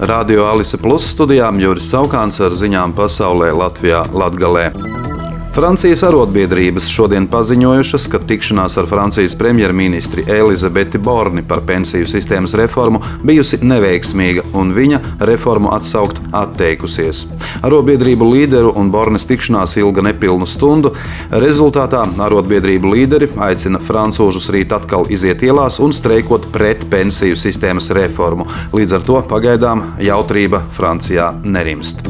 Radio Alise Plus studijām Juris Saukāns ar ziņām pasaulē Latvijā Latgalē. Francijas arotbiedrības šodien paziņojušas, ka tikšanās ar Francijas premjerministri Elizabeti Borni par pensiju sistēmas reformu bijusi neveiksmīga, un viņa reformu atsaukt atteikusies. Arotbiedrību līderu un Bornes tikšanās ilga nepilnu stundu. Rezultātā arotbiedrību līderi aicina francūžus rīt atkal iziet ielās un streikot pret pensiju sistēmas reformu. Līdz ar to pagaidām jautrība Francijā nerimst.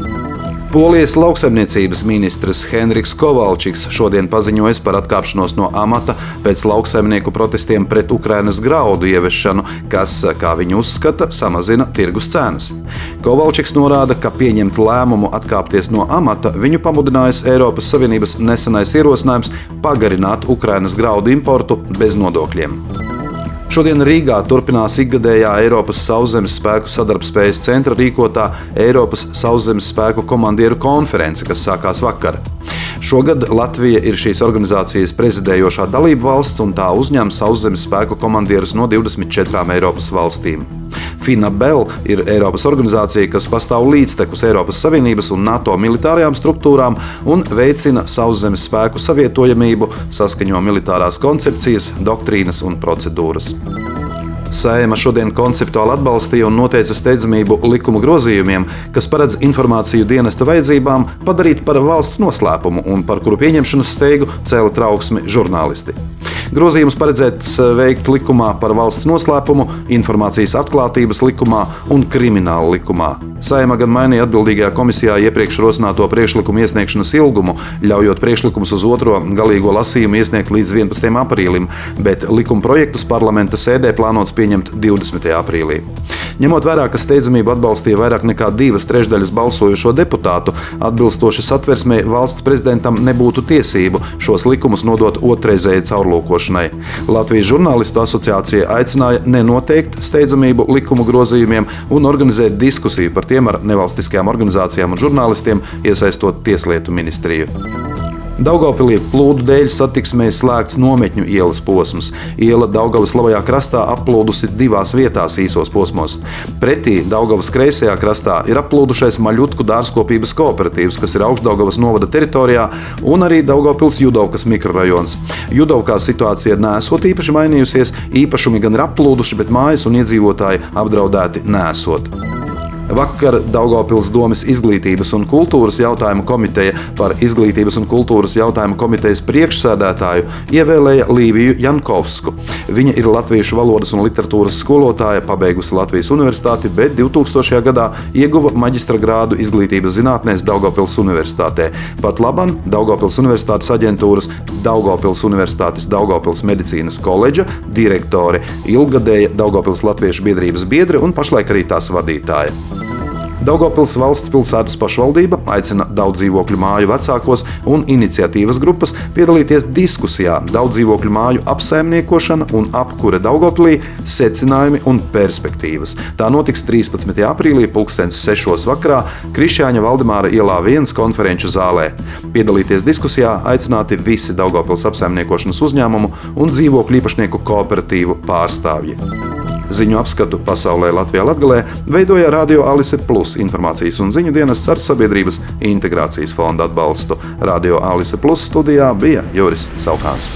Polijas lauksaimniecības ministrs Henriks Kovalčiks šodien paziņoja par atkāpšanos no amata pēc lauksaimnieku protestiem pret Ukrainas graudu ieviešanu, kas, kā viņi uzskata, samazina tirgus cenas. Kovalčiks norāda, ka pieņemt lēmumu atkāpties no amata viņu pamudinājis Eiropas Savienības nesenais ierosinājums pagarināt Ukrainas graudu importu bez nodokļiem. Šodien Rīgā turpinās ikgadējā Eiropas Sauszemes spēku sadarbspējas centra rīkotā Eiropas Sauszemes spēku komandieru konference, kas sākās vakar. Šogad Latvija ir šīs organizācijas prezidējošā dalība valsts un tā uzņem sauszemes spēku komandierus no 24 Eiropas valstīm. FINABEL ir Eiropas organizācija, kas pastāv līdztekus Eiropas Savienības un NATO militārajām struktūrām un veicina sauszemes spēku savietojamību, saskaņo militārās koncepcijas, doktrīnas un procedūras. Sējuma šodien konceptuāli atbalstīja un noteica steidzamību likuma grozījumiem, kas paredz informāciju dienesta vajadzībām padarīt par valsts noslēpumu un par kuru pieņemšanas steigu cēla trauksmi žurnālisti. Grozījums paredzēts eh, veikt likumā par valsts noslēpumu, informācijas atklātības likumā un krimināla likumā. Saima gan mainīja atbildīgajā komisijā iepriekš rosināto priekšlikumu iesniegšanas ilgumu, ļaujot priekšlikumus uz otro galīgo lasījumu iesniegt līdz 11. aprīlim, bet likuma projektus parlamenta sēdē plānots pieņemt 20. aprīlī. Ņemot vērā, ka steidzamību atbalstīja vairāk nekā divas trešdaļas balsojušo deputātu, atbilstoši satversmē valsts prezidentam nebūtu tiesību šos likumus nodot otrreizēji caurlūkošanai. Latvijas žurnālistu asociācija aicināja nenoteikt steidzamību likumu grozījumiem un organizēt diskusiju par tiem ar nevalstiskajām organizācijām un žurnālistiem, iesaistot Tieslietu ministriju. Daugopilī plūdu dēļ satiksmē slēgts nometņu ielas posms. Iela Daugavas labajā krastā aplūdusi divās vietās īsos posmos. Pretī Daugavas kreisajā krastā ir aplūdušais Maļutku dārzkopības kooperatīvs, kas ir augšdaugavas novada teritorijā, un arī Daugopils Judovkas mikrorajons. Judovkā situācija nesot īpaši mainījusies, īpašumi gan ir aplūduši, bet mājas un iedzīvotāji apdraudēti nesot. Vakar Daugopils domas izglītības un kultūras jautājumu komiteja par izglītības un kultūras jautājumu komitejas priekšsēdētāju ievēlēja Līviju Jankovsku. Viņa ir latviešu valodas un literatūras skolotāja, pabeigusi Latvijas universitāti, bet 2000. gadā ieguva maģistra grādu izglītības zinātnēs Daugopils Universitātē. Pat labam Daugopils Universitātes aģentūras Daugopils Universitātes Daugopils medicīnas koledža direktore, ilgadēja Daugopils Latviešu biedrības biedre un pašlaik arī tās vadītāja. Daugopils valsts pilsētas pašvaldība aicina daudz dzīvokļu māju vecākos un iniciatīvas grupas piedalīties diskusijā daudz dzīvokļu māju apsaimniekošana un apkure Daugopilī secinājumi un perspektīvas. Tā notiks 13. aprīlī 2006. vakarā Krišāņa Valdemāra ielā 1 konferenču zālē. Piedalīties diskusijā aicināti visi Daugopils apsaimniekošanas uzņēmumu un dzīvokļu īpašnieku kooperatīvu pārstāvji. Ziņu apskatu pasaulē Latvijā Latgalē veidoja Radio Alise Plus informācijas un ziņu dienas ar sabiedrības integrācijas fonda atbalstu. Radio Alise Plus studijā bija Juris Saukāns.